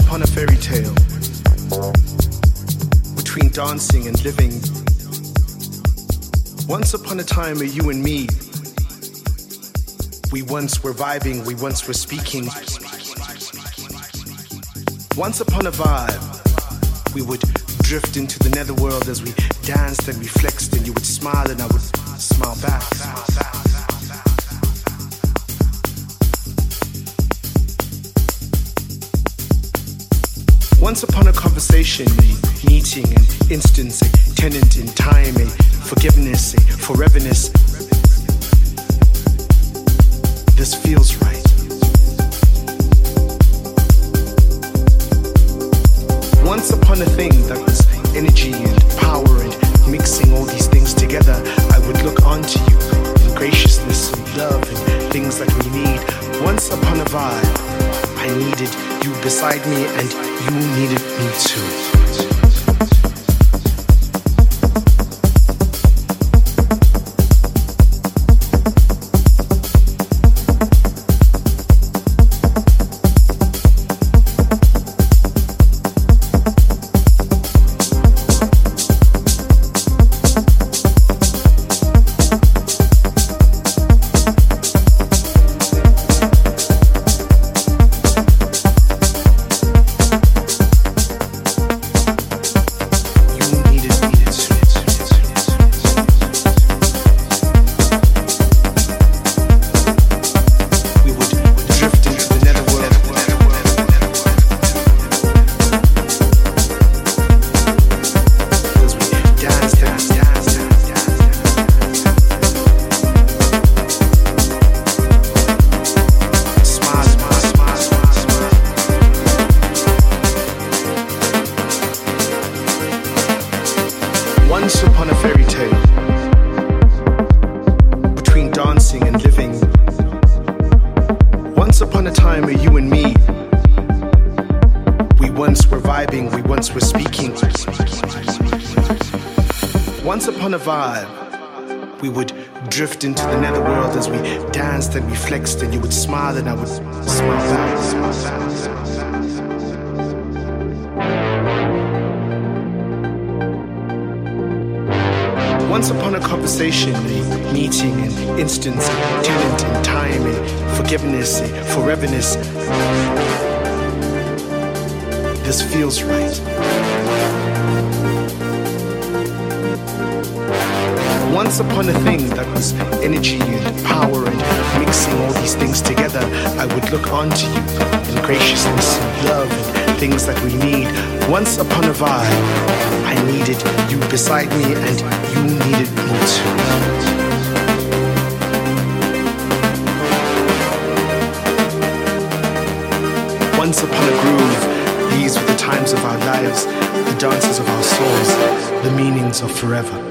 upon a fairy tale, between dancing and living. Once upon a time, a you and me. We once were vibing, we once were speaking. Once upon a vibe, we would drift into the netherworld as we danced and we flexed, and you would smile and I would smile back. Once upon a conversation, a meeting, an instance, a tenant in time, a forgiveness, a foreverness. This feels right. Once upon a thing that was energy and power and mixing all these things together, I would look onto you in graciousness and love and things that we need. Once upon a vibe, I needed you beside me and you needed me too. Drift into the netherworld as we danced and we flexed, and you would smile and I would smile back. Once upon a conversation, a meeting, an instance, a tenant in time, a forgiveness, a foreverness. This feels right. Once upon a thing that was energy and power and mixing all these things together, I would look onto you in graciousness and love and things that we need. Once upon a vibe, I needed you beside me and you needed me too. Once upon a groove, these were the times of our lives, the dances of our souls, the meanings of forever.